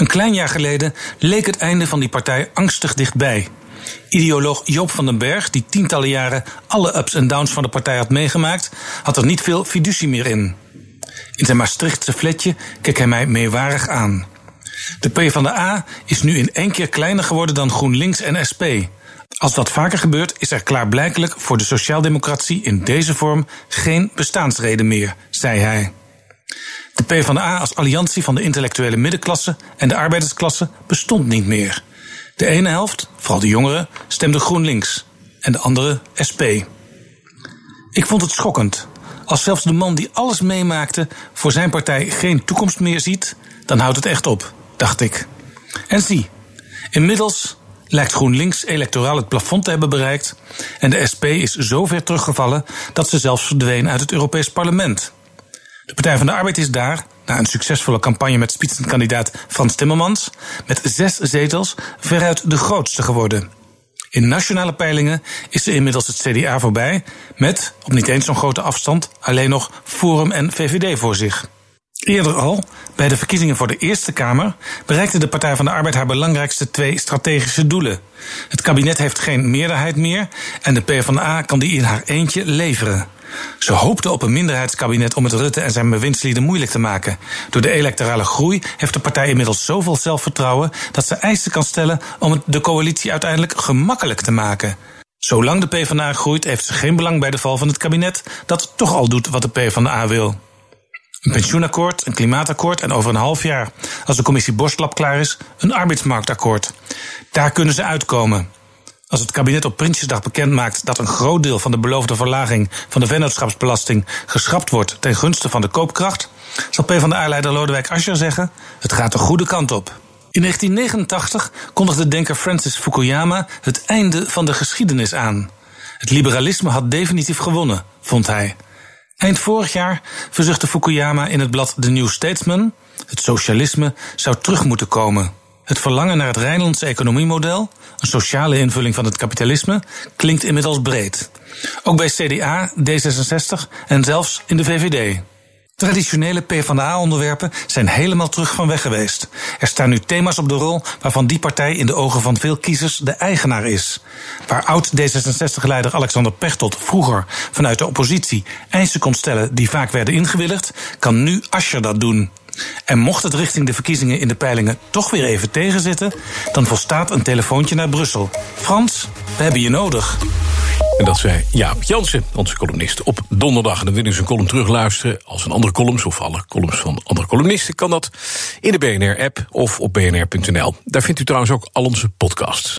Een klein jaar geleden leek het einde van die partij angstig dichtbij. Ideoloog Joop van den Berg, die tientallen jaren alle ups en downs van de partij had meegemaakt, had er niet veel fiducie meer in. In zijn Maastrichtse fletje keek hij mij meewarig aan. De PvdA is nu in één keer kleiner geworden dan GroenLinks en SP. Als dat vaker gebeurt, is er klaarblijkelijk voor de sociaaldemocratie in deze vorm geen bestaansreden meer, zei hij. De PvdA als alliantie van de intellectuele middenklasse en de arbeidersklasse bestond niet meer. De ene helft, vooral de jongeren, stemde GroenLinks en de andere SP. Ik vond het schokkend. Als zelfs de man die alles meemaakte voor zijn partij geen toekomst meer ziet, dan houdt het echt op, dacht ik. En zie, inmiddels lijkt GroenLinks electoraal het plafond te hebben bereikt en de SP is zo ver teruggevallen dat ze zelfs verdween uit het Europees Parlement. De Partij van de Arbeid is daar, na een succesvolle campagne met spitsenkandidaat Frans Timmermans, met zes zetels veruit de grootste geworden. In nationale peilingen is ze inmiddels het CDA voorbij, met, op niet eens zo'n grote afstand, alleen nog Forum en VVD voor zich. Eerder al, bij de verkiezingen voor de Eerste Kamer, bereikte de Partij van de Arbeid haar belangrijkste twee strategische doelen. Het kabinet heeft geen meerderheid meer en de PvdA kan die in haar eentje leveren. Ze hoopte op een minderheidskabinet om het Rutte en zijn bewindslieden moeilijk te maken. Door de electorale groei heeft de partij inmiddels zoveel zelfvertrouwen dat ze eisen kan stellen om de coalitie uiteindelijk gemakkelijk te maken. Zolang de PvdA groeit, heeft ze geen belang bij de val van het kabinet dat toch al doet wat de PvdA wil. Een pensioenakkoord, een klimaatakkoord en over een half jaar, als de commissie Borstlap klaar is, een arbeidsmarktakkoord. Daar kunnen ze uitkomen. Als het kabinet op Prinsjesdag bekendmaakt dat een groot deel van de beloofde verlaging van de vennootschapsbelasting geschrapt wordt ten gunste van de koopkracht, zal PvdA-leider Lodewijk Asscher zeggen: het gaat de goede kant op. In 1989 kondigde denker Francis Fukuyama het einde van de geschiedenis aan. Het liberalisme had definitief gewonnen, vond hij. Eind vorig jaar verzuchtte Fukuyama in het blad The New Statesman: het socialisme zou terug moeten komen. Het verlangen naar het Rijnlandse economiemodel, een sociale invulling van het kapitalisme, klinkt inmiddels breed. Ook bij CDA, D66 en zelfs in de VVD. Traditionele PvdA-onderwerpen zijn helemaal terug van weg geweest. Er staan nu thema's op de rol waarvan die partij in de ogen van veel kiezers de eigenaar is. Waar oud D66-leider Alexander Pechtold vroeger vanuit de oppositie eisen kon stellen die vaak werden ingewilligd, kan nu Ascher dat doen. En mocht het richting de verkiezingen in de peilingen toch weer even tegenzitten, dan volstaat een telefoontje naar Brussel. Frans, we hebben je nodig. En dat zei Jaap Jansen, onze columnist, op donderdag. En dan wil u zijn column terugluisteren als een andere columns... of alle columns van andere columnisten, kan dat in de BNR-app of op bnr.nl. Daar vindt u trouwens ook al onze podcasts.